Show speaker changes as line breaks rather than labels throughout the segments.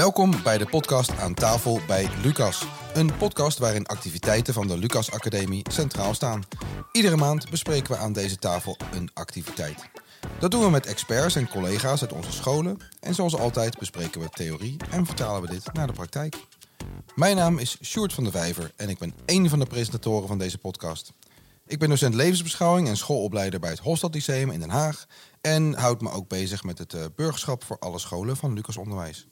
Welkom bij de podcast Aan tafel bij Lucas. Een podcast waarin activiteiten van de Lucas Academie centraal staan. Iedere maand bespreken we aan deze tafel een activiteit. Dat doen we met experts en collega's uit onze scholen. En zoals altijd bespreken we theorie en vertalen we dit naar de praktijk. Mijn naam is Sjoerd van der Vijver en ik ben één van de presentatoren van deze podcast. Ik ben docent levensbeschouwing en schoolopleider bij het Hofstad Lyceum in Den Haag. En houd me ook bezig met het eh, burgerschap voor alle scholen van Lucas Onderwijs.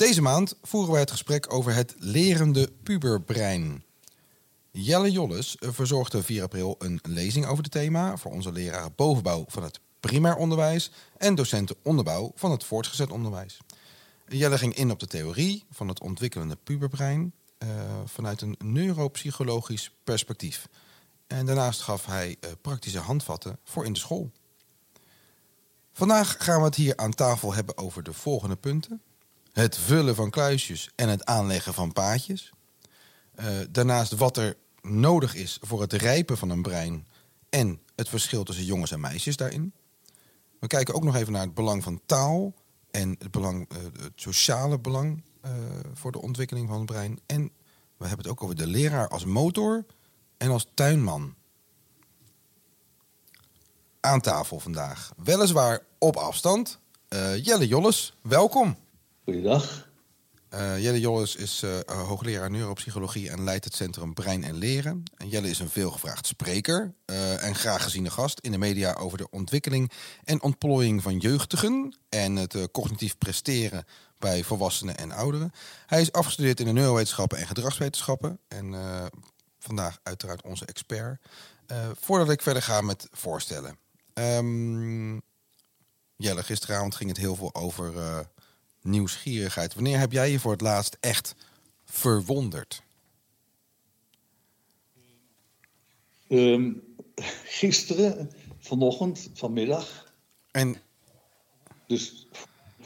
Deze maand voeren wij het gesprek over het lerende puberbrein. Jelle Jolles verzorgde 4 april een lezing over het thema voor onze leraren bovenbouw van het primair onderwijs en docenten onderbouw van het voortgezet onderwijs. Jelle ging in op de theorie van het ontwikkelende puberbrein uh, vanuit een neuropsychologisch perspectief. En daarnaast gaf hij uh, praktische handvatten voor in de school. Vandaag gaan we het hier aan tafel hebben over de volgende punten: het vullen van kluisjes en het aanleggen van paadjes. Uh, daarnaast wat er nodig is voor het rijpen van een brein en het verschil tussen jongens en meisjes daarin. We kijken ook nog even naar het belang van taal en het, belang, uh, het sociale belang uh, voor de ontwikkeling van het brein. En we hebben het ook over de leraar als motor en als tuinman. Aan tafel vandaag. Weliswaar op afstand. Jelle Jolles, welkom.
Goeiedag.
Uh, Jelle Jolles is uh, hoogleraar neuropsychologie en leidt het Centrum Brein en Leren. En Jelle is een veelgevraagd spreker en graag geziene gast in de media over de ontwikkeling en ontplooiing van jeugdigen en het cognitief presteren bij volwassenen en ouderen. Hij is afgestudeerd in de neurowetenschappen en gedragswetenschappen en vandaag uiteraard onze expert. voordat ik verder ga met voorstellen. Um, Jelle, gisteravond ging het heel veel over nieuwsgierigheid. Wanneer heb jij je voor het laatst echt verwonderd?
Um, gisteren, vanochtend, vanmiddag.
En?
Dus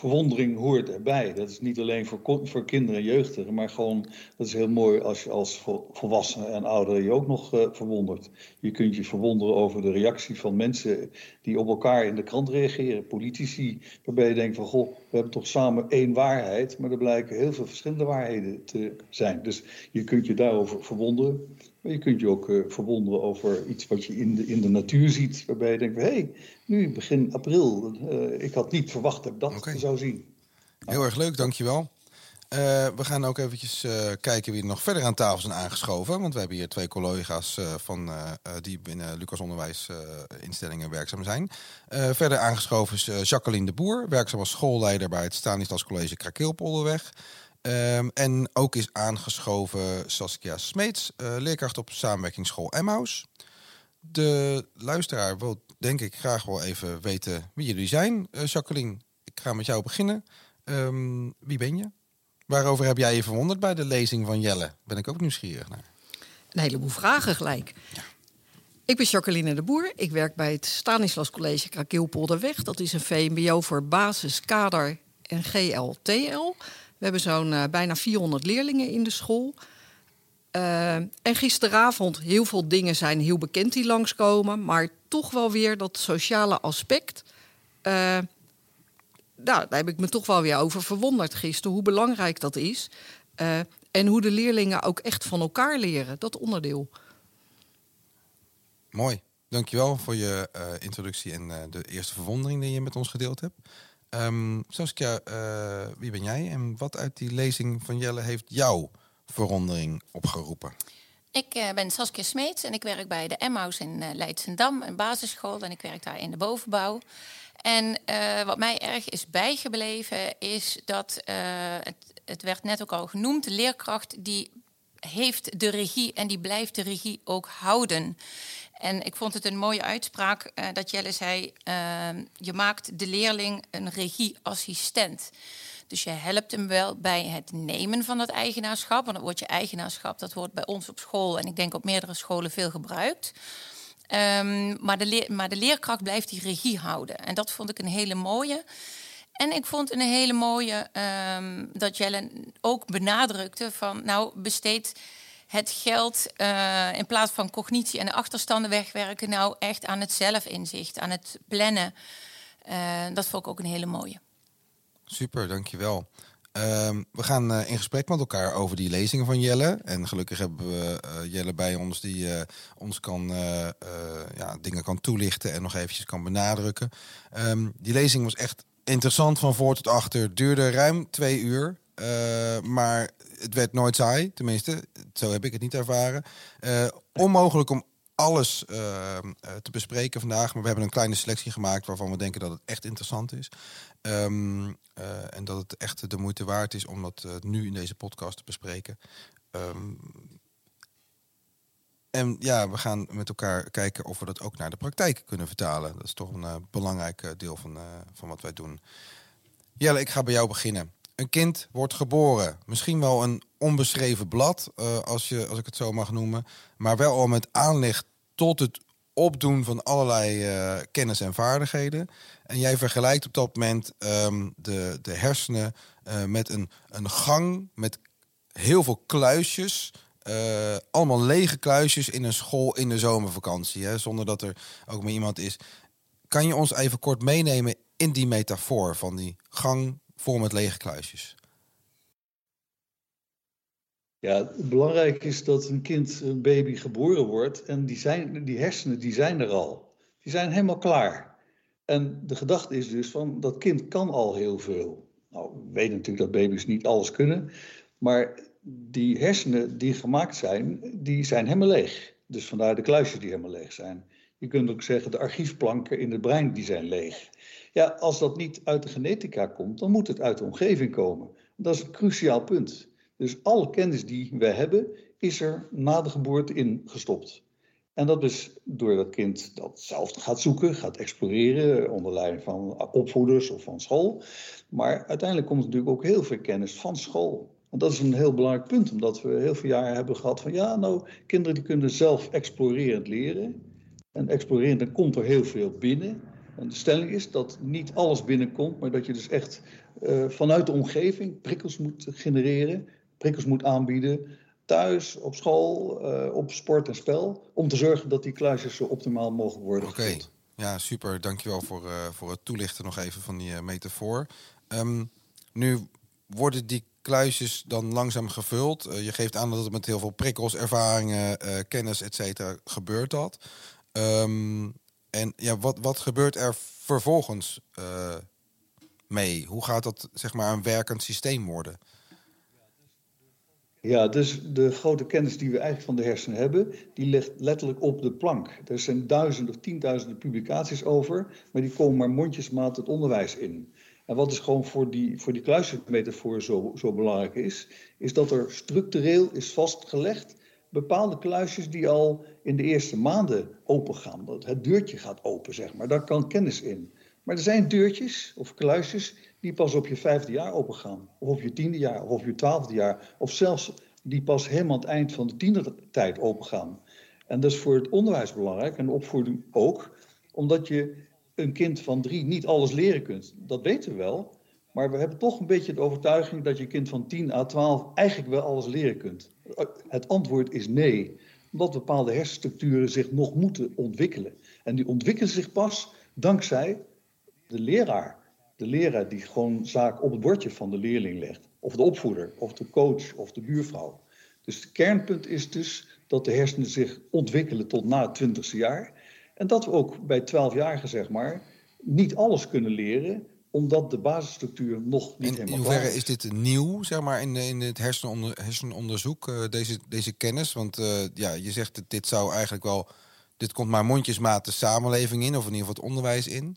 verwondering hoort erbij. Dat is niet alleen voor, voor kinderen en jeugdigen, maar gewoon, dat is heel mooi als je als volwassene en ouderen je ook nog uh, verwondert. Je kunt je verwonderen over de reactie van mensen die op elkaar in de krant reageren. Politici, waarbij je denkt van, goh, we hebben toch samen één waarheid, maar er blijken heel veel verschillende waarheden te zijn. Dus je kunt je daarover verwonderen. Maar je kunt je ook uh, verwonderen over iets wat je in de, in de natuur ziet, waarbij je denkt, hé, hey, nu begin april, uh, ik had niet verwacht dat ik dat okay. zou zien.
Heel erg leuk, dankjewel. Uh, we gaan ook eventjes kijken wie er nog verder aan tafel zijn aangeschoven. Want we hebben hier twee collega's van, die binnen Lucas Onderwijsinstellingen werkzaam zijn. verder aangeschoven is Jacqueline de Boer, werkzaam als schoolleider bij het Stanislas College Krakeelpolderweg. Um, en ook is aangeschoven Saskia Smeets, leerkracht op samenwerkingsschool Emmaus. De luisteraar wil denk ik graag wel even weten wie jullie zijn. Jacqueline, ik ga met jou beginnen. Um, wie ben je? Waarover heb jij je verwonderd bij de lezing van Jelle? Ben ik ook nieuwsgierig naar.
Een heleboel vragen gelijk. Ja. Ik ben Jacqueline de Boer. Ik werk bij het Stanislas College Krakeelpolderweg. Dat is een VMBO voor basis, kader en GL-TL. We hebben zo'n uh, bijna 400 leerlingen in de school. Uh, en gisteravond, heel veel dingen zijn heel bekend die langskomen. Maar toch wel weer dat sociale aspect... Uh, nou, daar heb ik me toch wel weer over verwonderd gisteren, hoe belangrijk dat is. En hoe de leerlingen ook echt van elkaar leren, dat onderdeel.
Mooi. Dankjewel voor je introductie en de eerste verwondering die je met ons gedeeld hebt. Um, Saskia, wie ben jij en wat uit die lezing van Jelle heeft jouw verwondering opgeroepen?
Ik ben Saskia Smeets en ik werk bij de Emmaus in Leidsendam, een basisschool. En ik werk daar in de bovenbouw. En uh, wat mij erg is bijgebleven is dat, uh, het, het, werd net ook al genoemd, de leerkracht die heeft de regie en die blijft de regie ook houden. En ik vond het een mooie uitspraak uh, dat Jelle zei, je maakt de leerling een regieassistent. Dus je helpt hem wel bij het nemen van dat eigenaarschap. Want wordt je eigenaarschap, dat wordt bij ons op school en ik denk op meerdere scholen veel gebruikt. Um, maar, de maar de leerkracht blijft die regie houden. En dat vond ik een hele mooie. En ik vond een hele mooie um, dat Jelle ook benadrukte van... nou, besteed het geld uh, in plaats van cognitie en de achterstanden wegwerken... nou echt aan het zelfinzicht, aan het plannen. Uh, dat vond ik ook een hele mooie.
Super, dankjewel. Uh, we gaan uh, in gesprek met elkaar over die lezingen van Jelle. En gelukkig hebben we Jelle bij ons die ons kan, ja, dingen kan toelichten en nog eventjes kan benadrukken. Um, die lezing was echt interessant van voor tot achter. Duurde ruim twee uur. Maar het werd nooit saai, tenminste. Zo heb ik het niet ervaren. onmogelijk om alles uh, te bespreken vandaag. Maar we hebben een kleine selectie gemaakt waarvan we denken dat het echt interessant is. Uh, en dat het echt de moeite waard is om dat nu in deze podcast te bespreken. Um, en ja, we gaan met elkaar kijken of we dat ook naar de praktijk kunnen vertalen. Dat is toch een belangrijk deel van, van wat wij doen. Jelle, ik ga bij jou beginnen. Een kind wordt geboren. Misschien wel een onbeschreven blad, uh, als, je, als ik het zo mag noemen. Maar wel al met aanleg tot het opdoen van allerlei uh, kennis en vaardigheden. En jij vergelijkt op dat moment um, de, de hersenen uh, met een, een gang met heel veel kluisjes. Allemaal lege kluisjes in een school in de zomervakantie. Hè, zonder dat er ook maar iemand is. Kan je ons even kort meenemen in die metafoor van die gang vol met lege kluisjes?
Ja, belangrijk is dat een kind, een baby, geboren wordt en die, zijn, die hersenen die zijn er al. Die zijn helemaal klaar. En de gedachte is dus van dat kind kan al heel veel. Nou, we weten natuurlijk dat baby's niet alles kunnen, maar die hersenen die gemaakt zijn, die zijn helemaal leeg. Dus vandaar de kluisjes die helemaal leeg zijn. Je kunt ook zeggen de archiefplanken in het brein die zijn leeg. Ja, als dat niet uit de genetica komt, dan moet het uit de omgeving komen. Dat is een cruciaal punt. Dus alle kennis die we hebben, is er na de geboorte in gestopt. En dat is door dat kind dat zelf gaat zoeken, gaat exploreren onder leiding van opvoeders of van school. Maar uiteindelijk komt natuurlijk ook heel veel kennis van school. En dat is een heel belangrijk punt, omdat we heel veel jaren hebben gehad van ja, nou, kinderen die kunnen zelf explorerend leren. En explorerend, dan komt er heel veel binnen. En de stelling is dat niet alles binnenkomt, maar dat je dus echt uh, vanuit de omgeving prikkels moet genereren prikkels moet aanbieden. Thuis, op school, uh, op sport en spel. Om te zorgen dat die kluisjes zo optimaal mogelijk worden
Oké, okay. ja super. Dankjewel voor, uh, voor het toelichten nog even van die metafoor. Um, nu worden die kluisjes dan langzaam gevuld. je geeft aan dat het met heel veel prikkels, ervaringen, kennis, et cetera, gebeurt dat. Um, en ja, wat, wat gebeurt er vervolgens mee? Hoe gaat dat zeg maar een werkend systeem worden?
Ja, dus de grote kennis die we eigenlijk van de hersenen hebben, die ligt letterlijk op de plank. Er zijn duizenden of tienduizenden publicaties over, maar die komen maar mondjesmaat het onderwijs in. En wat is dus gewoon voor die, voor die zo, zo belangrijk is, is dat er structureel is vastgelegd bepaalde kluisjes die al in de eerste maanden open gaan. Dat het deurtje gaat open, zeg maar. Daar kan kennis in. Maar er zijn deurtjes of kluisjes die pas op je vijfde jaar opengaan. Of op je tiende jaar, of op je twaalfde jaar. Of zelfs die pas helemaal aan het eind van de tienertijd opengaan. En dat is voor het onderwijs belangrijk en de opvoeding ook. Omdat je een kind van drie niet alles leren kunt. Dat weten we wel. Maar we hebben toch een beetje de overtuiging dat je kind van 10 à 12 eigenlijk wel alles leren kunt. Het antwoord is nee. Omdat bepaalde hersenstructuren zich nog moeten ontwikkelen. En die ontwikkelen zich pas dankzij de leraar. De leraar die gewoon zaak op het bordje van de leerling legt. Of de opvoeder, of de coach, of de buurvrouw. Dus het kernpunt is dus dat de hersenen zich ontwikkelen tot na het twintigste jaar. En dat we ook bij twaalfjarigen, zeg maar, niet alles kunnen leren omdat de basisstructuur nog niet
en
helemaal
in hoeverre is. dit nieuw, zeg maar, in, in het hersenonder, hersenonderzoek, uh, deze, deze kennis? Want uh, ja, je zegt dat dit zou eigenlijk wel... Dit komt maar mondjesmaat de samenleving in, of in ieder geval het onderwijs in.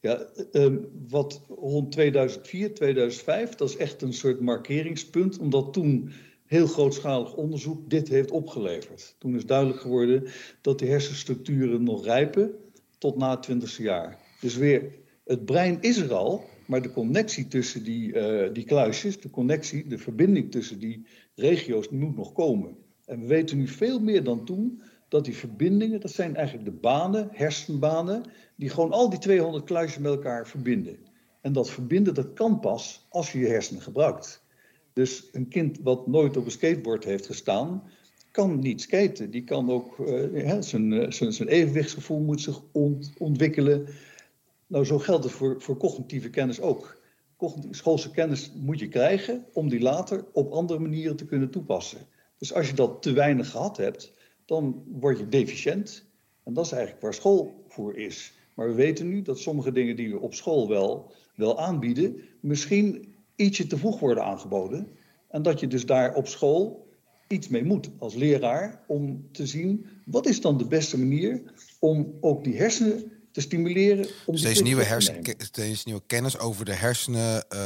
Ja, um, wat rond 2004, 2005, dat is echt een soort markeringspunt, omdat toen heel grootschalig onderzoek dit heeft opgeleverd. Toen is duidelijk geworden dat de hersenstructuren nog rijpen tot na het twintigste jaar. Dus weer, het brein is er al, maar de connectie tussen die, uh, die kluisjes, de connectie, de verbinding tussen die regio's, moet nog komen. En we weten nu veel meer dan toen dat die verbindingen, dat zijn eigenlijk de banen, hersenbanen, die gewoon al die 200 kluisjes met elkaar verbinden. En dat verbinden, dat kan pas als je je hersenen gebruikt. Dus een kind wat nooit op een skateboard heeft gestaan, kan niet skaten. Die kan ook, uh, zijn, zijn, zijn evenwichtsgevoel moet zich ont, ontwikkelen. Nou, zo geldt het voor, voor cognitieve kennis ook. Schoolse kennis moet je krijgen om die later op andere manieren te kunnen toepassen. Dus als je dat te weinig gehad hebt, dan word je deficiënt. En dat is eigenlijk waar school voor is. Maar we weten nu dat sommige dingen die we op school wel, wel aanbieden, misschien ietsje te vroeg worden aangeboden. En dat je dus daar op school iets mee moet als leraar om te zien wat is dan de beste manier om ook die hersenen te stimuleren. Om
steeds, nieuwe hersen, steeds nieuwe kennis over de hersenen uh,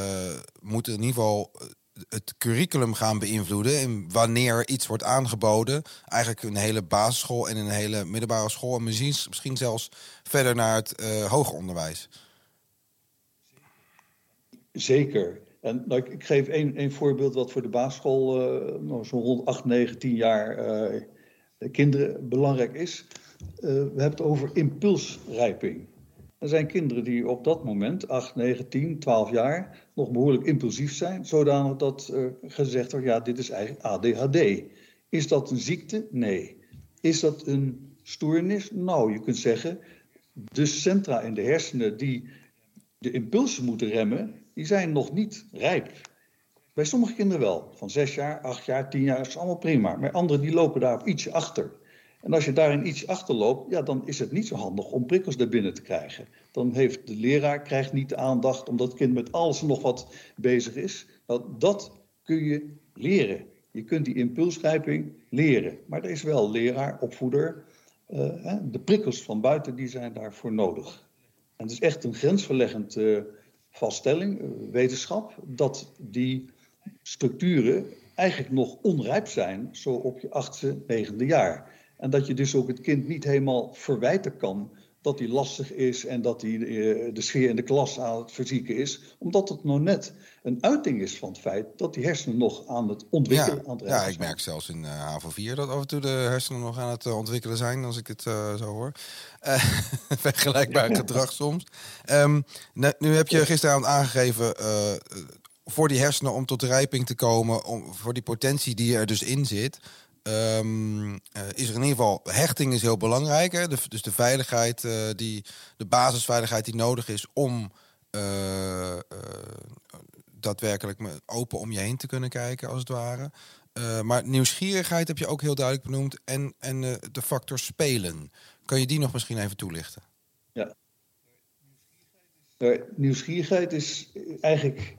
moet in ieder geval eh, het curriculum gaan beïnvloeden. En wanneer iets wordt aangeboden. Eigenlijk een hele basisschool en een hele middelbare school. En misschien, misschien zelfs verder naar het uh, hoger onderwijs.
Zeker. En nou, ik, geef één, voorbeeld wat voor de basisschool uh, nou, zo'n rond 8, 9, 10 jaar uh, kinderen belangrijk is. We hebben het over impulsrijping. Er zijn kinderen die op dat moment, 8, 9, 10, 12 jaar, nog behoorlijk impulsief zijn, zodanig dat gezegd wordt, ja, dit is eigenlijk ADHD. Is dat een ziekte? Nee. Is dat een stoornis? Nou, je kunt zeggen, de centra in de hersenen die de impulsen moeten remmen, die zijn nog niet rijp. Bij sommige kinderen wel, van 6 jaar, 8 jaar, 10 jaar, is allemaal prima. Maar anderen die lopen daar ietsje achter. En als je daarin iets achterloopt, ja, dan is het niet zo handig om prikkels er binnen te krijgen. Dan heeft de leraar krijgt niet de aandacht omdat het kind met alles nog wat bezig is. Nou, dat kun je leren. Je kunt die impulsgrijping leren. Maar er is wel leraar, opvoeder. Uh, de prikkels van buiten die zijn daarvoor nodig. En het is echt een grensverleggend uh, vaststelling, uh, wetenschap, dat die structuren eigenlijk nog onrijp zijn, zo op je achtste, negende jaar. En dat je dus ook het kind niet helemaal verwijten kan dat hij lastig is en dat hij eh, de sfeer in de klas aan het verzieken is. Omdat het nou net een uiting is van het feit dat die hersenen nog aan het ontwikkelen
ja, Ja, ik merk zelfs in uh, HAVO 4 dat af en toe de hersenen nog aan het uh, ontwikkelen zijn, als ik het uh, zo hoor. vergelijkbaar gedrag soms. Um, nu, nu, heb je gisteravond aangegeven voor die hersenen om tot rijping te komen, om, voor die potentie die er dus in zit. Um, is er in ieder geval hechting is heel belangrijk. Dus de veiligheid, uh, die, de basisveiligheid die nodig is om uh, daadwerkelijk open om je heen te kunnen kijken, als het ware. maar nieuwsgierigheid heb je ook heel duidelijk benoemd. En, en de factor spelen. Kan je die nog misschien even toelichten?
Ja. Nieuwsgierigheid is eigenlijk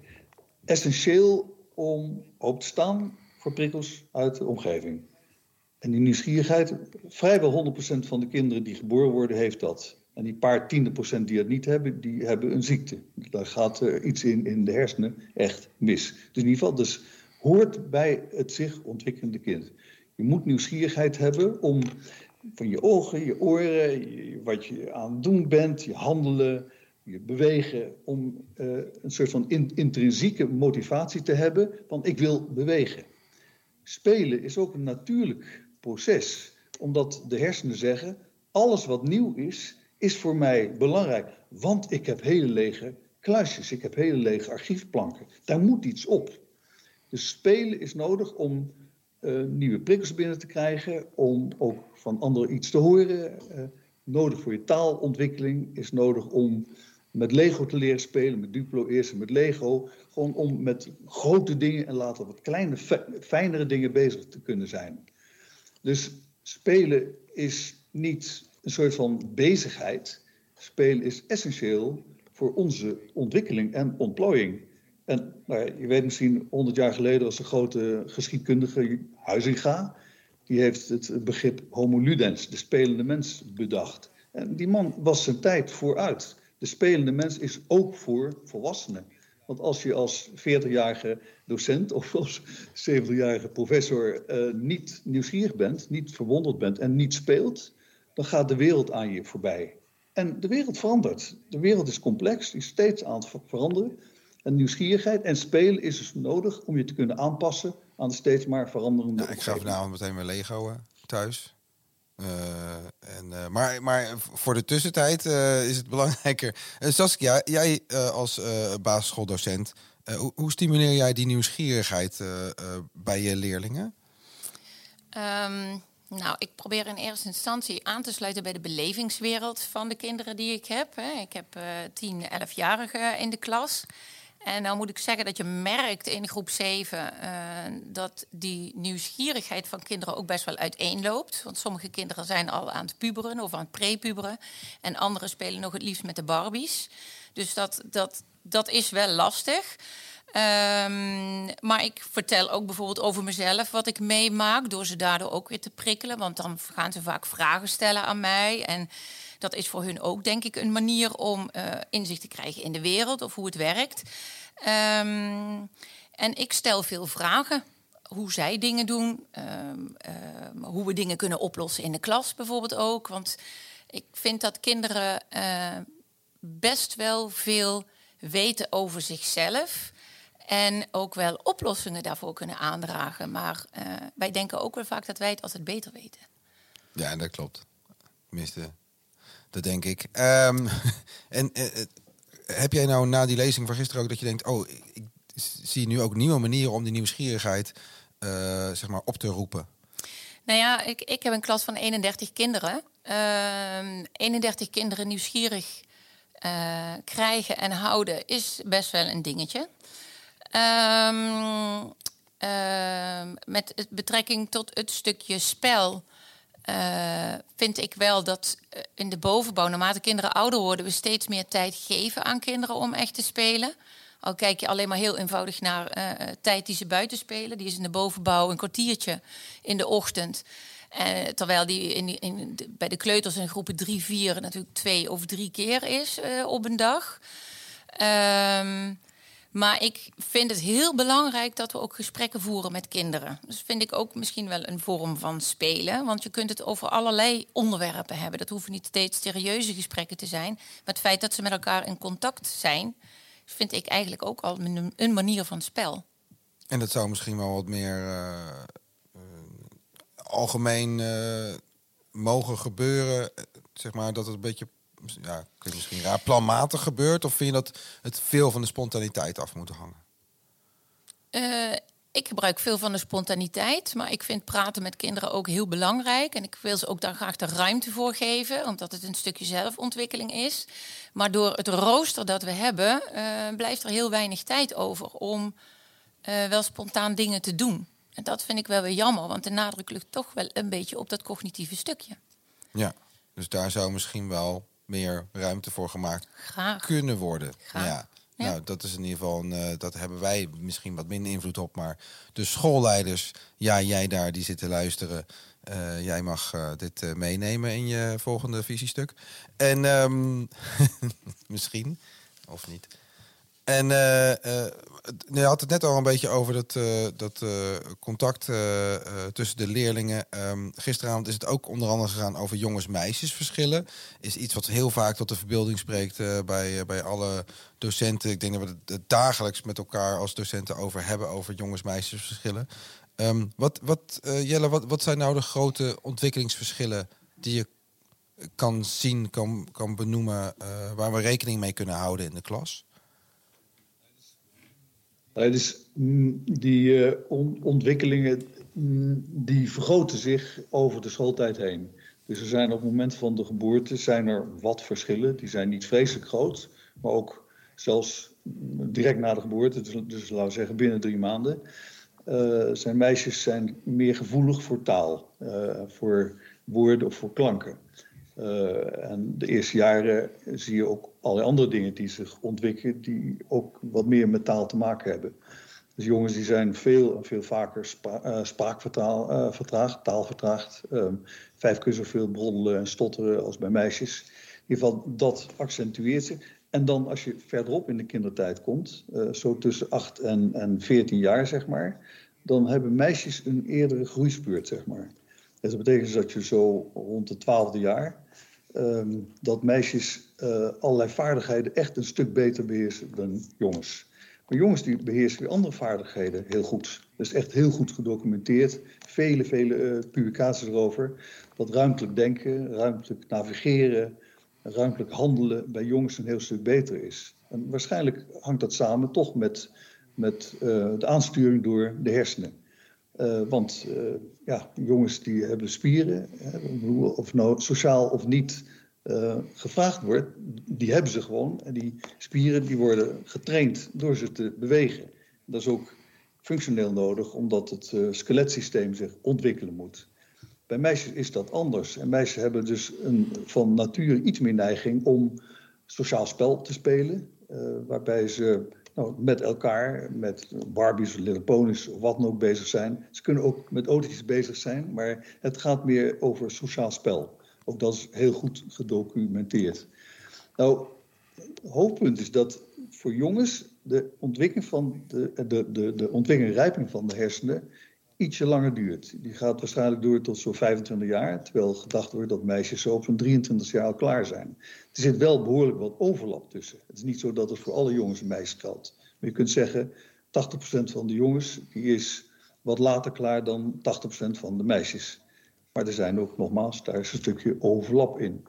essentieel om op te staan voor prikkels uit de omgeving. En die nieuwsgierigheid, vrijwel 100% van de kinderen die geboren worden, heeft dat. En die paar tiende procent die het niet hebben, die hebben een ziekte. Daar gaat er iets in, in de hersenen echt mis. Dus in ieder geval, dus hoort bij het zich ontwikkelende kind. Je moet nieuwsgierigheid hebben om van je ogen, je oren, wat je aan het doen bent, je handelen, je bewegen, om uh, een soort van intrinsieke motivatie te hebben van ik wil bewegen. Spelen is ook een natuurlijk proces. Omdat de hersenen zeggen, alles wat nieuw is, is voor mij belangrijk. Want ik heb hele lege kluisjes, ik heb hele lege archiefplanken. Daar moet iets op. Dus spelen is nodig om uh, nieuwe prikkels binnen te krijgen, om ook van anderen iets te horen. Uh, nodig voor je taalontwikkeling is nodig om met Lego te leren spelen, met Duplo eerst en met Lego. Gewoon om met grote dingen en later wat kleine, fijnere dingen bezig te kunnen zijn. Dus spelen is niet een soort van bezigheid. Spelen is essentieel voor onze ontwikkeling en ontplooiing. En nou je weet misschien, 100 jaar geleden was de grote geschiedkundige Huizinga. Die heeft het begrip homo ludens, de spelende mens, bedacht. En die man was zijn tijd vooruit. De spelende mens is ook voor volwassenen. Want als je als 40-jarige docent of als 70-jarige professor uh, niet nieuwsgierig bent, niet verwonderd bent en niet speelt, dan gaat de wereld aan je voorbij. En de wereld verandert. De wereld is complex, die is steeds aan het veranderen. En nieuwsgierigheid en spelen is dus nodig om je te kunnen aanpassen aan de steeds maar veranderende.
Ja, ik ga vanavond meteen mijn Lego thuis. Uh, en, uh, maar, maar voor de tussentijd uh, is het belangrijker. Saskia, jij als basisschooldocent, hoe, hoe, stimuleer jij die nieuwsgierigheid bij je leerlingen?
Um, Nou, ik probeer in eerste instantie aan te sluiten bij de belevingswereld van de kinderen die ik heb. Ik heb 10, 11-jarigen in de klas. En dan moet ik zeggen dat je merkt in groep 7 uh, dat die nieuwsgierigheid van kinderen ook best wel uiteenloopt. Want sommige kinderen zijn al aan het puberen of aan het prepuberen. En anderen spelen nog het liefst met de Barbies. Dus dat, dat, dat is wel lastig. Um, maar ik vertel ook bijvoorbeeld over mezelf wat ik meemaak, door ze daardoor ook weer te prikkelen. Want dan gaan ze vaak vragen stellen aan mij. En dat is voor hun ook, denk ik, een manier om uh, inzicht te krijgen in de wereld of hoe het werkt. Um, en ik stel veel vragen. Hoe zij dingen doen, um, hoe we dingen kunnen oplossen in de klas bijvoorbeeld ook. Want ik vind dat kinderen uh, best wel veel weten over zichzelf. En ook wel oplossingen daarvoor kunnen aandragen. Maar uh, wij denken ook wel vaak dat wij het altijd beter weten.
Ja, dat klopt. Tenminste, dat denk ik. Um, en uh, heb jij nou na die lezing van gisteren ook dat je denkt... oh, ik zie nu ook nieuwe manieren om die nieuwsgierigheid uh, zeg maar op te roepen?
Nou ja, ik, ik heb een klas van 31 kinderen. 31 kinderen nieuwsgierig krijgen en houden is best wel een dingetje. Uh, met betrekking tot het stukje spel. Uh, vind ik wel dat eh, in de bovenbouw, naarmate kinderen ouder worden, we steeds meer tijd geven aan kinderen om echt te spelen. Al kijk je alleen maar heel eenvoudig naar uh, tijd die ze buiten spelen. Die is in de bovenbouw een kwartiertje in de ochtend. Terwijl die, in, in, bij de kleuters in groepen 3, 4 natuurlijk twee of drie keer is op een dag. Um, maar ik vind het heel belangrijk dat we ook gesprekken voeren met kinderen. Dus vind ik ook misschien wel een vorm van spelen. Want je kunt het over allerlei onderwerpen hebben. Dat hoeven niet steeds serieuze gesprekken te zijn. Maar het feit dat ze met elkaar in contact zijn, vind ik eigenlijk ook al een manier van spel.
En dat zou misschien wel wat meer uh, uh, algemeen uh, mogen gebeuren. Zeg maar dat het een beetje ja, klinkt misschien raar, planmatig gebeurt? Of vind je dat het veel van de spontaniteit af moet hangen?
Uh, ik gebruik veel van de spontaniteit, maar ik vind praten met kinderen ook heel belangrijk. En ik wil ze ook daar graag de ruimte voor geven, omdat het een stukje zelfontwikkeling is. Maar door het rooster dat we hebben, uh, blijft er heel weinig tijd over om uh, wel spontaan dingen te doen. En dat vind ik wel weer jammer, want de nadruk ligt toch wel een beetje op dat cognitieve stukje.
Ja, dus daar zou misschien wel meer ruimte voor gemaakt kunnen worden. Ja. ja. Nou, dat is in ieder geval, een, uh, dat hebben wij misschien wat minder invloed op. Maar de schoolleiders, ja, jij daar die zitten luisteren. Uh, jij mag uh, dit meenemen in je volgende visiestuk. En um, misschien, of niet. En uh, uh, je had het net al een beetje over dat, uh, dat contact tussen de leerlingen. Um, gisteravond is het ook onder andere gegaan over jongens-meisjes verschillen. Is iets wat heel vaak tot de verbeelding spreekt bij, bij alle docenten. Ik denk dat we het dagelijks met elkaar als docenten over hebben, over jongens-meisjes verschillen. Um, wat, wat, Jelle, wat, wat zijn nou de grote ontwikkelingsverschillen die je kan zien, kan, kan benoemen, waar we rekening mee kunnen houden in de klas?
Dus die uh, ontwikkelingen mm, die vergroten zich over de schooltijd heen. Dus er zijn op het moment van de geboorte zijn er wat verschillen. Die zijn niet vreselijk groot, maar ook zelfs direct na de geboorte, dus, dus laten we zeggen binnen drie maanden, uh, zijn meisjes zijn meer gevoelig voor taal, uh, voor woorden of voor klanken. En de eerste jaren zie je ook allerlei andere dingen die zich ontwikkelen, die ook wat meer met taal te maken hebben. Dus jongens die zijn veel en veel vaker uh, spraakvertraagd, uh, taalvertraagd. Um, vijf keer zoveel broddelen en stotteren als bij meisjes. In ieder geval, dat accentueert zich. En dan als je verderop in de kindertijd komt, uh, zo tussen 8 en, en 14 jaar zeg maar, dan hebben meisjes een eerdere groeispeurt zeg maar. Dus dat betekent dus dat je zo rond de twaalfde jaar um, dat meisjes uh, allerlei vaardigheden echt een stuk beter beheersen dan jongens. Maar jongens die beheersen weer andere vaardigheden heel goed. Dat is echt heel goed gedocumenteerd. Vele, vele uh, publicaties erover. Dat ruimtelijk denken, ruimtelijk navigeren, ruimtelijk handelen bij jongens een heel stuk beter is. En waarschijnlijk hangt dat samen toch met, met uh, de aansturing door de hersenen. Want ja, jongens die hebben spieren, hè, of nou sociaal of niet gevraagd wordt, die hebben ze gewoon. En die spieren die worden getraind door ze te bewegen. Dat is ook functioneel nodig, omdat het skeletsysteem zich ontwikkelen moet. Bij meisjes is dat anders. En meisjes hebben dus een, van nature iets meer neiging om sociaal spel te spelen. Waarbij ze nou, met elkaar, met Barbies Little of wat dan ook bezig zijn. Ze kunnen ook met autootjes bezig zijn, maar het gaat meer over sociaal spel. Ook dat is heel goed gedocumenteerd. Nou, het hoofdpunt is dat voor jongens de ontwikkeling van de, de, de, de ontwikkeling en rijping van de hersenen ietsje langer duurt. Die gaat waarschijnlijk door tot zo'n 25 jaar, terwijl gedacht wordt dat meisjes zo op zo'n 23 jaar al klaar zijn. Er zit wel behoorlijk wat overlap tussen. Het is niet zo dat het voor alle jongens en meisjes geldt. Maar je kunt zeggen, 80% van de jongens die is wat later klaar dan 80% van de meisjes. Maar er zijn ook nogmaals, daar is een stukje overlap in.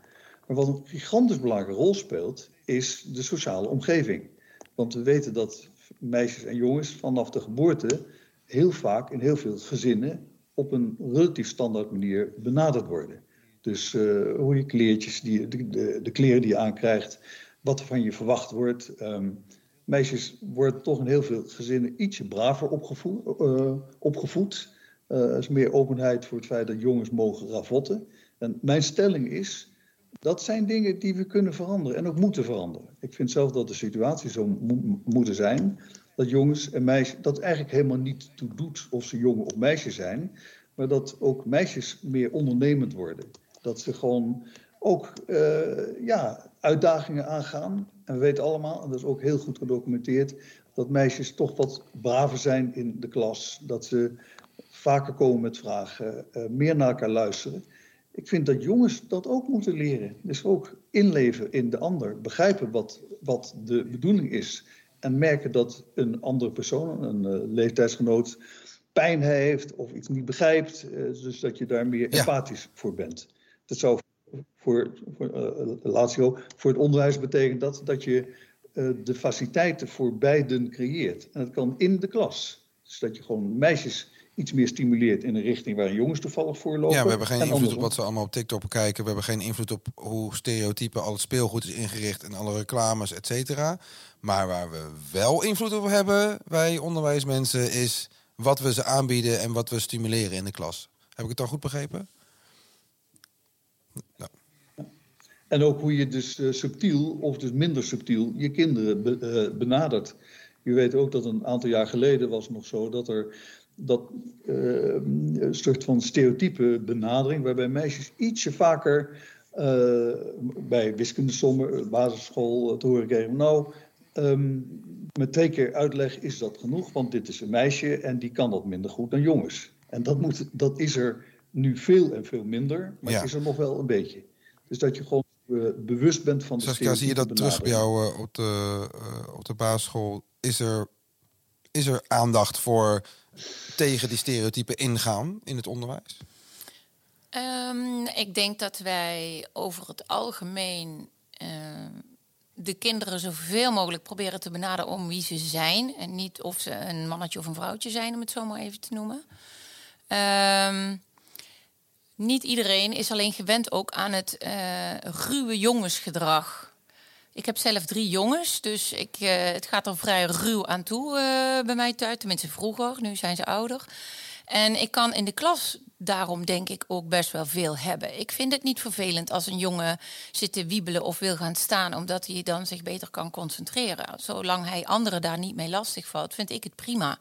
Maar wat een gigantisch belangrijke rol speelt, is de sociale omgeving. Want we weten dat meisjes en jongens vanaf de geboorte heel vaak in heel veel gezinnen op een relatief standaard manier benaderd worden. Dus uh, hoe je kleertjes, die, de, de, de, kleren die je aankrijgt, wat er van je verwacht wordt. Um, meisjes worden toch in heel veel gezinnen ietsje braver opgevoed. Uh, opgevoed. Er is meer openheid voor het feit dat jongens mogen ravotten. En mijn stelling is, dat zijn dingen die we kunnen veranderen en ook moeten veranderen. Ik vind zelf dat de situatie zo mo moeten zijn dat jongens en meisjes, dat eigenlijk helemaal niet toe doet of ze jongen of meisje zijn, maar dat ook meisjes meer ondernemend worden. Dat ze gewoon ook uh, ja, uitdagingen aangaan. En we weten allemaal, en dat is ook heel goed gedocumenteerd, dat meisjes toch wat braver zijn in de klas. Dat ze vaker komen met vragen, uh, meer naar elkaar luisteren. Ik vind dat jongens dat ook moeten leren. Dus ook inleven in de ander, begrijpen wat, wat de bedoeling is en merken dat een andere persoon, een uh, leeftijdsgenoot, pijn heeft of iets niet begrijpt. Uh, dus dat je daar meer empathisch voor bent. Dat zou voor, voor, uh, voor het onderwijs betekenen dat, dat je de faciliteiten voor beiden creëert. En dat kan in de klas. Dus dat je gewoon meisjes iets meer stimuleert in een richting waar jongens toevallig voor lopen.
Ja, we hebben geen invloed op wat ze allemaal op TikTok bekijken. We hebben geen invloed op hoe stereotypen al het speelgoed is ingericht en alle reclames, et cetera. Maar waar we wel invloed op hebben, wij onderwijsmensen, is wat we ze aanbieden en wat we stimuleren in de klas. Heb ik het dan goed begrepen?
Nou. En ook hoe je dus uh, subtiel of dus minder subtiel je kinderen be, uh, benadert. Je weet ook dat een aantal jaar geleden was nog zo dat er dat uh, een soort van stereotype benadering, waarbij meisjes ietsje vaker uh, bij wiskundesommen, basisschool, te horen kregen. Nou, um, met twee keer uitleg is dat genoeg, want dit is een meisje en die kan dat minder goed dan jongens. En dat, moet, dat is er nu veel en veel minder, maar ja. het is er nog wel een beetje. Dus dat je gewoon uh, bewust bent van de
Saskia, zie je dat terug bij jou op, de, op de basisschool? Is er, is er aandacht voor tegen die stereotypen ingaan in het onderwijs?
Um, ik denk dat wij over het algemeen de kinderen zoveel mogelijk proberen te benaderen om wie ze zijn. En niet of ze een mannetje of een vrouwtje zijn, om het zo maar even te noemen. Um, niet iedereen is alleen gewend ook aan het uh, ruwe jongensgedrag. Ik heb zelf drie jongens, dus ik, uh, het gaat er vrij ruw aan toe uh, bij mij thuis. Tenminste vroeger, nu zijn ze ouder. En ik kan in de klas daarom denk ik ook best wel veel hebben. Ik vind het niet vervelend als een jongen zit te wiebelen of wil gaan staan, omdat hij dan zich beter kan concentreren. Zolang hij anderen daar niet mee lastig valt, vind ik het prima.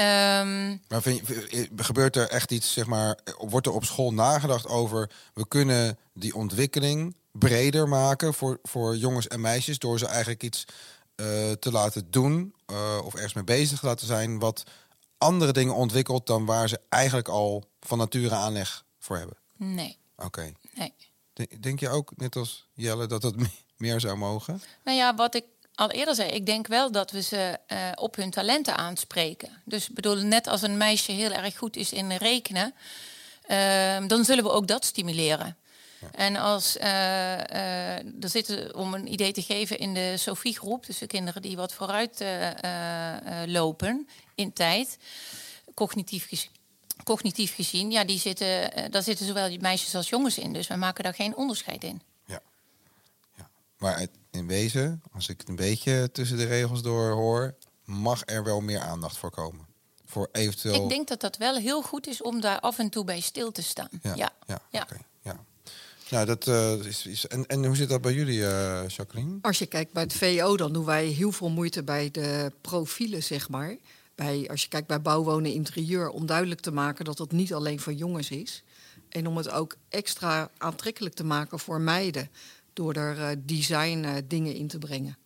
Um,
maar vind je, gebeurt er echt iets, zeg maar, wordt er op school nagedacht over, we kunnen die ontwikkeling breder maken voor, voor jongens en meisjes door ze eigenlijk iets uh, te laten doen uh, of ergens mee bezig te laten zijn wat andere dingen ontwikkelt dan waar ze eigenlijk al van nature aanleg voor hebben?
Nee.
Oké. Okay.
Nee.
Denk je ook, net als Jelle, dat dat meer zou mogen?
Nou ja, wat ik al eerder zei, ik denk wel dat we ze uh, op hun talenten aanspreken. Dus bedoel, net als een meisje heel erg goed is in rekenen, uh, dan zullen we ook dat stimuleren. Ja. En als uh, er zitten, om een idee te geven, in de Sophie-groep, dus de kinderen die wat vooruit lopen in tijd cognitief, cognitief gezien, ja, die zitten, daar zitten zowel meisjes als jongens in. Dus we maken daar geen onderscheid in.
Ja. ja. Maar in wezen, als ik het een beetje tussen de regels door hoor, mag er wel meer aandacht voor komen. Voor eventueel...
Ik denk dat dat wel heel goed is om daar af en toe bij stil te staan. Ja, ja.
ja, ja. ja. Nou, dat uh, is, is, en, en hoe zit dat bij jullie, uh, Jacqueline?
Als je kijkt bij het VO, dan doen wij heel veel moeite bij de profielen, zeg maar. Bij, als je kijkt bij bouwwonen interieur, om duidelijk te maken dat het niet alleen voor jongens is. En om het ook extra aantrekkelijk te maken voor meiden. Door er uh, design dingen in te brengen.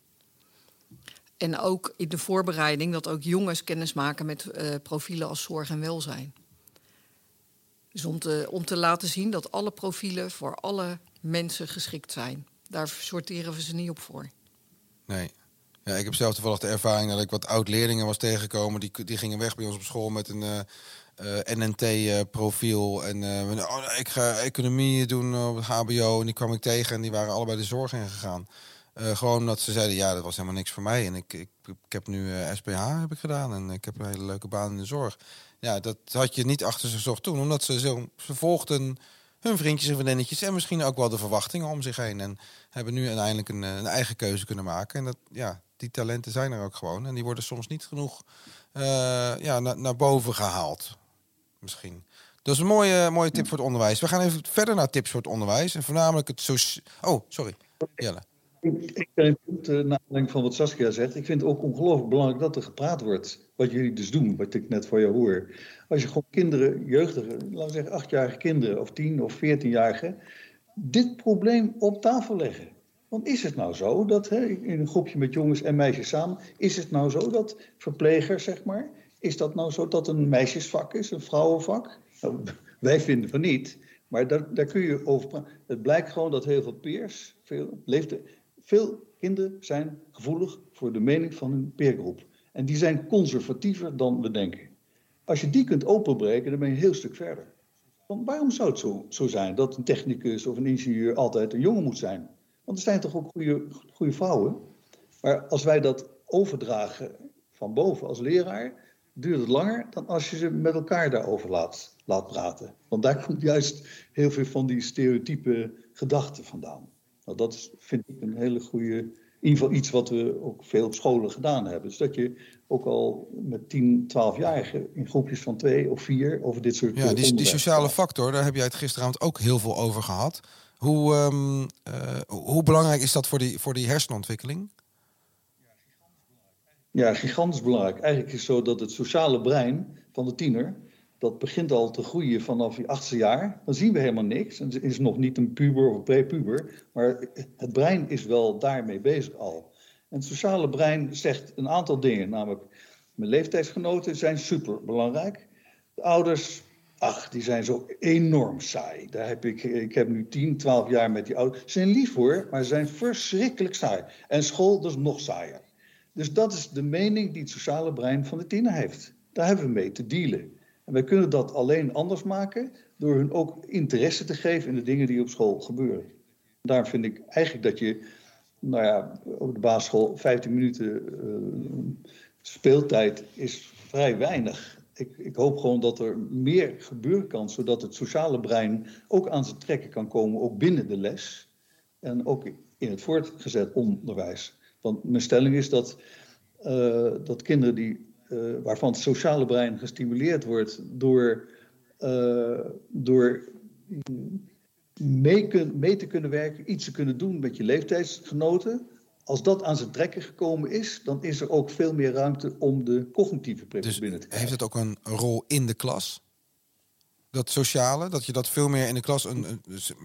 En ook in de voorbereiding dat ook jongens kennis maken met profielen als zorg en welzijn. Dus om te, om te laten zien dat alle profielen voor alle mensen geschikt zijn. Daar sorteren we ze niet op voor.
Nee. Ja, ik heb zelf toevallig de ervaring dat ik wat oud-leerlingen was tegengekomen. Die, die gingen weg bij ons op school met een uh, uh, NNT-profiel. en uh, oh, ik ga economie doen op het HBO. En die kwam ik tegen en die waren allebei de zorg ingegaan. gewoon omdat ze zeiden, ja, dat was helemaal niks voor mij. En ik, ik, ik heb nu SPH heb ik gedaan en ik heb een hele leuke baan in de zorg. Ja, dat had je niet achter ze zocht toen, omdat ze, ze volgden hun vriendjes en vriendinnetjes en misschien ook wel de verwachtingen om zich heen. En hebben nu uiteindelijk een, een eigen keuze kunnen maken. En dat, ja, die talenten zijn er ook gewoon. En die worden soms niet genoeg uh, ja, na, naar boven gehaald. Misschien. Dat is een mooie, mooie tip voor het onderwijs. We gaan even verder naar tips voor het onderwijs. En voornamelijk het zo. Oh, sorry. Jelle.
Ik vind het, uh, naar aanleiding van wat Saskia zegt, ik vind het ook ongelooflijk belangrijk dat er gepraat wordt. Wat jullie dus doen, wat ik net voor je hoor. Als je gewoon kinderen, jeugdigen, laten we zeggen achtjarige kinderen of tien of veertienjarigen, dit probleem op tafel leggen. Want is het nou zo dat, hè, in een groepje met jongens en meisjes samen, is het nou zo dat verplegers, zeg maar, is dat nou zo dat een meisjesvak is, een vrouwenvak? Nou, wij vinden van niet, maar daar, daar kun je over praten. Het blijkt gewoon dat heel veel peers, veel leeftijd veel kinderen zijn gevoelig voor de mening van hun peergroep. En die zijn conservatiever dan we denken. Als je die kunt openbreken, dan ben je een heel stuk verder. Waarom zou het zo, zo zijn dat een technicus of een ingenieur altijd een jongen moet zijn? Want er zijn toch ook goede, goede vrouwen? Maar als wij dat overdragen van boven als leraar, duurt het langer dan als je ze met elkaar daarover laat, laat praten. Want daar komt juist heel veel van die stereotype gedachten vandaan. Nou, dat vind ik een hele goede, in ieder geval iets wat we ook veel op scholen gedaan hebben. Dus dat je ook al met 10, 12-jarigen in groepjes van twee of vier over dit soort
Ja, die, die sociale factor, daar heb jij het gisteravond ook heel veel over gehad. Hoe, um, uh, hoe belangrijk is dat voor die, voor die hersenontwikkeling?
Ja, gigantisch belangrijk. Eigenlijk is het zo dat het sociale brein van de tiener dat begint al te groeien vanaf je achtste jaar. Dan zien we helemaal niks. Het is nog niet een puber of prepuber. Maar het brein is wel daarmee bezig al. En het sociale brein zegt een aantal dingen. Namelijk, mijn leeftijdsgenoten zijn super belangrijk. De ouders, ach, die zijn zo enorm saai. Daar heb ik, ik heb nu 10, 12 jaar met die ouders. Ze zijn lief hoor, maar ze zijn verschrikkelijk saai. En school, is nog saaier. Dus dat is de mening die het sociale brein van de tiener heeft. Daar hebben we mee te dealen. En wij kunnen dat alleen anders maken door hun ook interesse te geven in de dingen die op school gebeuren. Daar vind ik eigenlijk dat je, nou ja, op de basisschool 15 minuten uh, speeltijd is vrij weinig. Ik, ik, hoop gewoon dat er meer gebeuren kan, zodat het sociale brein ook aan zijn trekken kan komen, ook binnen de les. En ook in het voortgezet onderwijs. Want mijn stelling is dat, uh, dat kinderen die uh, waarvan het sociale brein gestimuleerd wordt door, uh, door mee, kun, mee, te kunnen werken, iets te kunnen doen met je leeftijdsgenoten. Als dat aan zijn trekken gekomen is, dan is er ook veel meer ruimte om de cognitieve prikkels
dus
binnen te
krijgen. Heeft het ook een rol in de klas? Dat sociale, dat je dat veel meer in de klas, een, een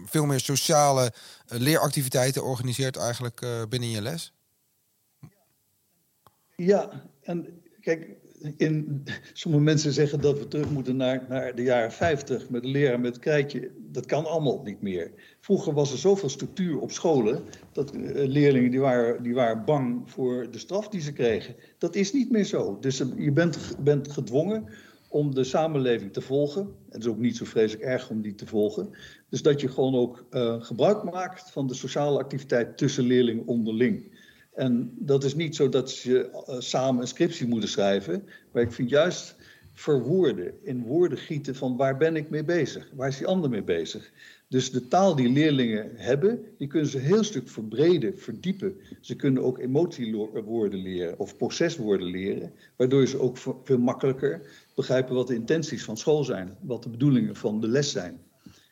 veel meer sociale uh, leeractiviteiten organiseert eigenlijk binnen je les?
Ja, en Kijk, in, sommige mensen zeggen dat we terug moeten naar, naar de jaren 50 met leren met krijtje. Dat kan allemaal niet meer. Vroeger was er zoveel structuur op scholen dat uh, leerlingen die waren, die waren bang voor de straf die ze kregen. Dat is niet meer zo. Dus uh, je bent, bent gedwongen om de samenleving te volgen. Het is ook niet zo vreselijk erg om die te volgen. Dus dat je gewoon ook uh, gebruik maakt van de sociale activiteit tussen leerlingen onderling. En dat is niet zo dat ze uh, samen een scriptie moeten schrijven. Maar ik vind juist verwoorden, in woorden gieten van waar ben ik mee bezig, waar is die ander mee bezig. Dus de taal die leerlingen hebben, die kunnen ze een heel stuk verbreden, verdiepen. Ze kunnen ook emotiewoorden leren of proceswoorden leren, waardoor ze ook veel makkelijker begrijpen wat de intenties van school zijn, wat de bedoelingen van de les zijn.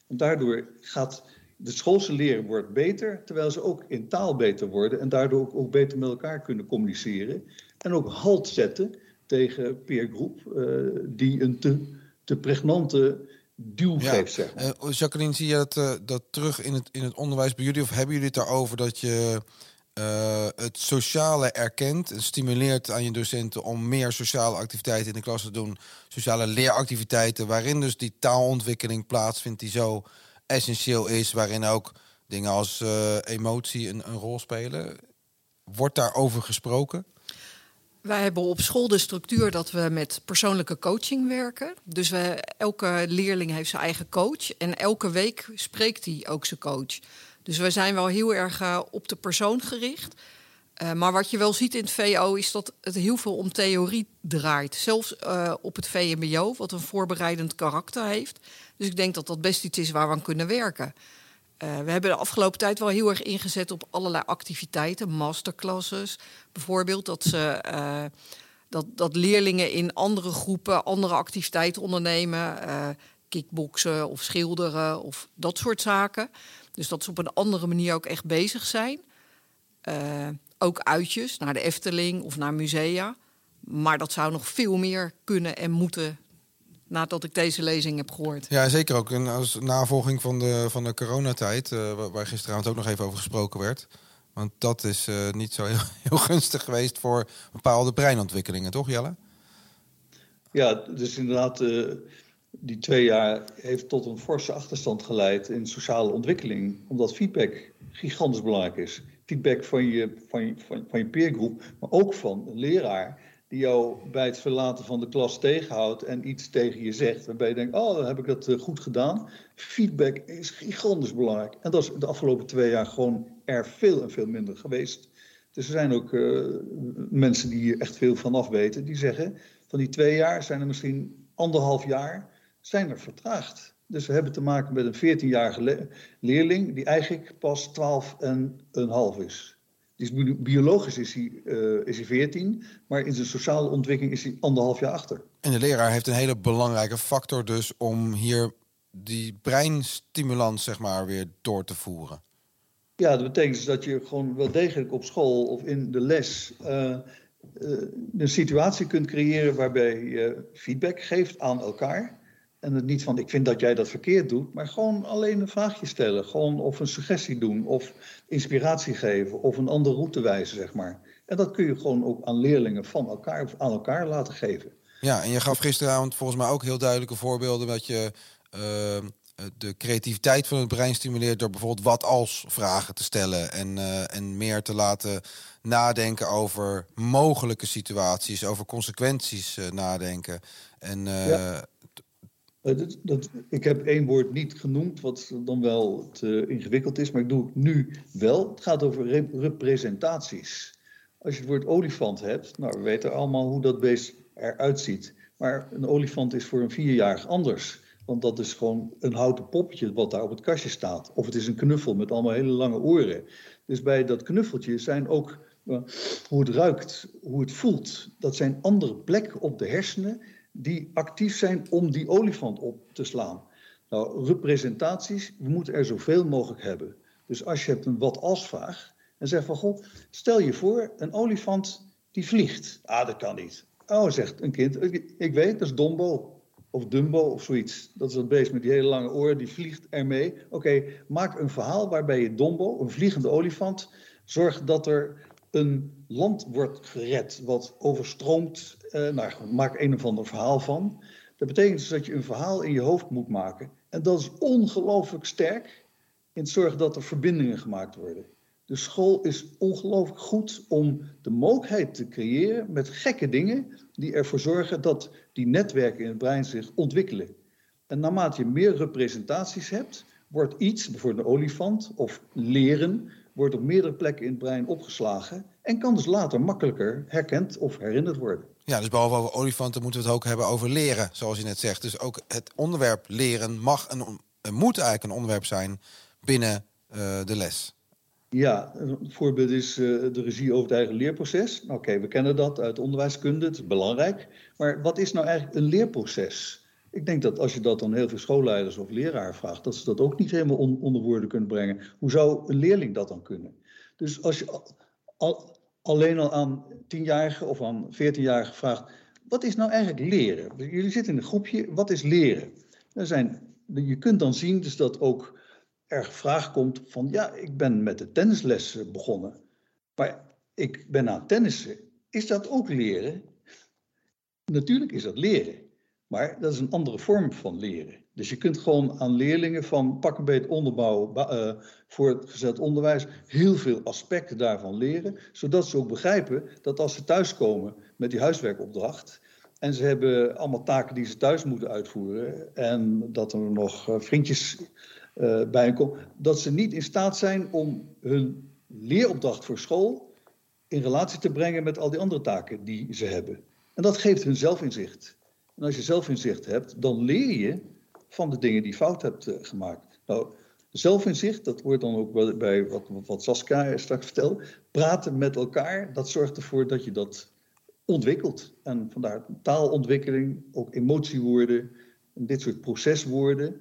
En daardoor gaat de schoolse leren wordt beter, terwijl ze ook in taal beter worden en daardoor ook, ook beter met elkaar kunnen communiceren. En ook halt zetten tegen peergroep uh, die een te, te pregnante duw geeft. Zeg maar.
uh, Jacqueline, zie je dat, uh, dat terug in het, in het onderwijs bij jullie? Of hebben jullie het daarover dat je het sociale erkent en stimuleert aan je docenten om meer sociale activiteiten in de klas te doen? Sociale leeractiviteiten, waarin dus die taalontwikkeling plaatsvindt die zo essentieel is, waarin ook dingen als emotie een, een rol spelen. Wordt daarover gesproken?
Wij hebben op school de structuur dat we met persoonlijke coaching werken. Dus we, elke leerling heeft zijn eigen coach. En elke week spreekt hij ook zijn coach. Dus we zijn wel heel erg uh, op de persoon gericht. Uh, maar wat je wel ziet in het VO is dat het heel veel om theorie draait. Zelfs uh, op het VMBO, wat een voorbereidend karakter heeft. Dus ik denk dat dat best iets is waar we aan kunnen werken. Uh, we hebben de afgelopen tijd wel heel erg ingezet op allerlei activiteiten, masterclasses. Bijvoorbeeld dat, ze, dat, dat leerlingen in andere groepen andere activiteiten ondernemen. Kickboksen of schilderen of dat soort zaken. Dus dat ze op een andere manier ook echt bezig zijn. Ook uitjes naar de Efteling of naar musea. Maar dat zou nog veel meer kunnen en moeten nadat ik deze lezing heb gehoord.
Ja, zeker ook. En als navolging van de, van de coronatijd, uh, waar gisteravond ook nog even over gesproken werd. Want dat is uh, niet zo heel, heel, gunstig geweest voor bepaalde breinontwikkelingen, toch Jelle?
Ja, dus inderdaad, uh, die twee jaar heeft tot een forse achterstand geleid in sociale ontwikkeling. Omdat feedback gigantisch belangrijk is. Feedback van je, van je, van, je peergroep, maar ook van een leraar die jou bij het verlaten van de klas tegenhoudt en iets tegen je zegt, waarbij je denkt, oh, dan heb ik dat eh, goed gedaan. Feedback is gigantisch belangrijk. En dat is de afgelopen twee jaar gewoon er veel en veel minder geweest. Dus er zijn ook uh, mensen die hier echt veel van af weten, die zeggen, van die twee jaar zijn er misschien anderhalf jaar, zijn er vertraagd. Dus we hebben te maken met een 14-jarige le leerling die eigenlijk pas 12 en een half is. Dus biologisch is hij, uh, is hij 14, maar in zijn sociale ontwikkeling is hij anderhalf jaar achter.
En de leraar heeft een hele belangrijke factor dus om hier die breinstimulans zeg maar weer door te voeren.
Ja, dat betekent dus dat je gewoon wel degelijk op school of in de les uh, uh, een situatie kunt creëren waarbij je feedback geeft aan elkaar. En het niet van ik vind dat jij dat verkeerd doet, maar gewoon alleen een vraagje stellen. Gewoon of een suggestie doen, of inspiratie geven, of een andere route wijzen, zeg maar. En dat kun je gewoon ook aan leerlingen van elkaar of aan elkaar laten geven.
Ja, en je gaf gisteravond volgens mij ook heel duidelijke voorbeelden dat je uh, de creativiteit van het brein stimuleert door bijvoorbeeld wat als vragen te stellen en, uh, en meer te laten nadenken over mogelijke situaties, over consequenties uh, nadenken. En ja.
Uh, dat, ik heb één woord niet genoemd, wat dan wel te ingewikkeld is, maar ik doe het nu wel. Het gaat over rep representaties. Als je het woord olifant hebt, nou, we weten allemaal hoe dat beest eruit ziet. Maar een olifant is voor een vierjarig anders. Want dat is gewoon een houten poppetje wat daar op het kastje staat. Of het is een knuffel met allemaal hele lange oren. Dus bij dat knuffeltje zijn ook uh, hoe het ruikt, hoe het voelt. Dat zijn andere plekken op de hersenen die actief zijn om die olifant op te slaan. Nou, representaties, we moeten er zoveel mogelijk hebben. Dus als je hebt een wat als vraag en zegt van, goh, stel je voor, een olifant die vliegt. Ah, dat kan niet. Oh, zegt een kind, ik weet, dat is Dombo. Of Dumbo of zoiets. Dat is dat beest met die hele lange oren, die vliegt ermee. Oké, maak een verhaal waarbij je Dombo, een vliegende olifant, zorgt dat er een land wordt gered wat overstroomt. Uh, nou, maak een of ander verhaal van. Dat betekent dus dat je een verhaal in je hoofd moet maken. En dat is ongelooflijk sterk in het zorgen dat er verbindingen gemaakt worden. De school is ongelooflijk goed om de mogelijkheid te creëren met gekke dingen die ervoor zorgen dat die netwerken in het brein zich ontwikkelen. En naarmate je meer representaties hebt, wordt iets, bijvoorbeeld een olifant of leren, wordt op meerdere plekken in het brein opgeslagen En kan dus later makkelijker herkend of herinnerd worden.
Ja, dus behalve over olifanten moeten we het ook hebben over leren, zoals je net zegt. Dus ook het onderwerp leren mag een, moet eigenlijk een onderwerp zijn binnen uh, de les.
Ja, een voorbeeld is uh, de regie over het eigen leerproces. Nou, oké, we kennen dat uit onderwijskunde, het is belangrijk. Maar wat is nou eigenlijk een leerproces? Ik denk dat als je dat dan heel veel schoolleiders of leraar vraagt, dat ze dat ook niet helemaal on onder woorden kunnen brengen. Hoe zou een leerling dat dan kunnen? Dus als je al, alleen al aan tienjarigen of aan veertienjarigen vraagt, wat is nou eigenlijk leren? Jullie zitten in een groepje, wat is leren? Er zijn, je kunt dan zien dus dat ook er vraag komt van, ja, ik ben met de tennisles begonnen, maar ik ben aan tennissen. Is dat ook leren? Natuurlijk is dat leren. Maar dat is een andere vorm van leren. Dus je kunt gewoon aan leerlingen van pak een beet onderbouw uh, voor het gezet onderwijs heel veel aspecten daarvan leren, zodat ze ook begrijpen dat als ze thuiskomen met die huiswerkopdracht en ze hebben allemaal taken die ze thuis moeten uitvoeren en dat er nog uh, vriendjes uh, bij komen, dat ze niet in staat zijn om hun leeropdracht voor school in relatie te brengen met al die andere taken die ze hebben. En dat geeft hun zelfinzicht. En als je zelfinzicht hebt, dan leer je van de dingen die fout hebt uh, gemaakt. Nou, zelfinzicht, dat wordt dan ook bij wat, wat Saskia straks vertelde. Praten met elkaar, dat zorgt ervoor dat je dat ontwikkelt. En vandaar taalontwikkeling, ook emotiewoorden, en dit soort proceswoorden.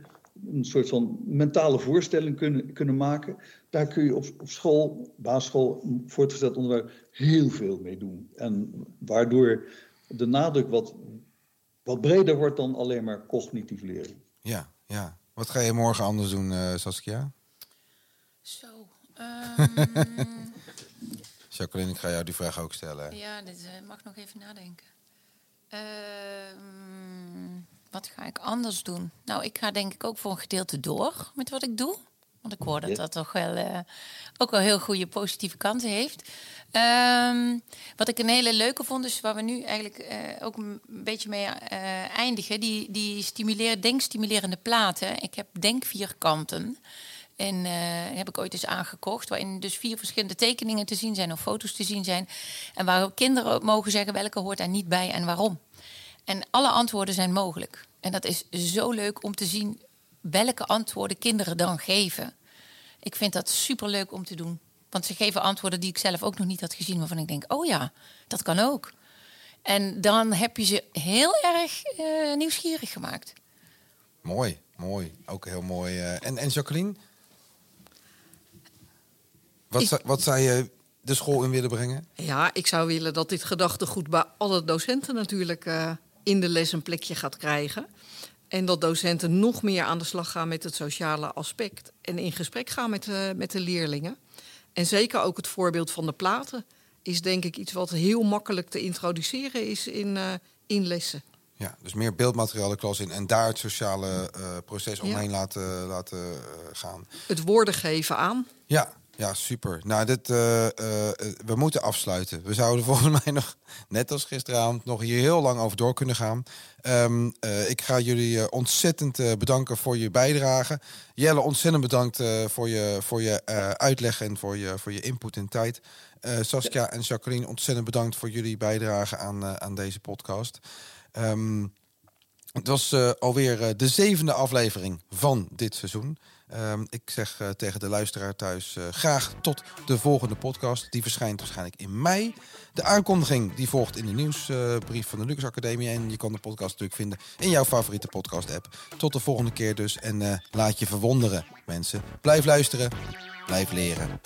Een soort van mentale voorstelling kunnen, kunnen maken. Daar kun je op, op school, basisschool, voortgezet onderwijs heel veel mee doen. En waardoor de nadruk wat wat breder wordt dan alleen maar cognitief leren.
Ja, ja. Wat ga je morgen anders doen, uh, Saskia?
Zo. Um...
Jacqueline, ik ga jou die vraag ook stellen.
Ja, dit uh, mag nog even nadenken. Uh, wat ga ik anders doen? Nou, ik ga denk ik ook voor een gedeelte door met wat ik doe. Want ik hoor dat dat toch wel uh, ook wel heel goede positieve kanten heeft. Um, wat ik een hele leuke vond, dus waar we nu eigenlijk uh, ook een beetje mee uh, eindigen, die, die stimuleer, denkstimulerende platen. Ik heb denkvierkanten. En uh, heb ik ooit eens aangekocht, waarin dus vier verschillende tekeningen te zien zijn of foto's te zien zijn. En waar kinderen mogen zeggen welke hoort daar niet bij en waarom. En alle antwoorden zijn mogelijk. En dat is zo leuk om te zien welke antwoorden kinderen dan geven. Ik vind dat superleuk om te doen. Want ze geven antwoorden die ik zelf ook nog niet had gezien, waarvan ik denk: oh ja, dat kan ook. En dan heb je ze heel erg uh, nieuwsgierig gemaakt.
Mooi, mooi. Ook heel mooi. Uh, en, en Jacqueline? Wat, ik... wat zou je de school in willen brengen?
Ja, ik zou willen dat dit gedachtegoed bij alle docenten natuurlijk uh, in de les een plekje gaat krijgen. En dat docenten nog meer aan de slag gaan met het sociale aspect. En in gesprek gaan met, uh, met de leerlingen. En zeker ook het voorbeeld van de platen is denk ik iets wat heel makkelijk te introduceren is in, uh, in lessen.
Ja, dus meer beeldmateriaal de klas in en daar het sociale uh, proces omheen ja. laten, laten gaan.
Het woorden geven aan.
Ja, ja, super. Nou, dit, uh, uh, we moeten afsluiten. We zouden volgens mij nog, net als gisteravond, nog hier heel lang over door kunnen gaan. Um, uh, ik ga jullie ontzettend bedanken voor je bijdrage. Jelle, ontzettend bedankt voor je, voor je uitleg en voor je, voor je input en tijd. Saskia en Jacqueline, ontzettend bedankt voor jullie bijdrage aan, aan deze podcast. Um, het was alweer de zevende aflevering van dit seizoen. Um, ik zeg uh, tegen de luisteraar thuis uh, graag tot de volgende podcast. Die verschijnt waarschijnlijk in mei. De aankondiging die volgt in de nieuwsbrief uh, van de Lucas Academie. En je kan de podcast natuurlijk vinden in jouw favoriete podcast app. Tot de volgende keer dus. En laat je verwonderen mensen. Blijf luisteren. Blijf leren.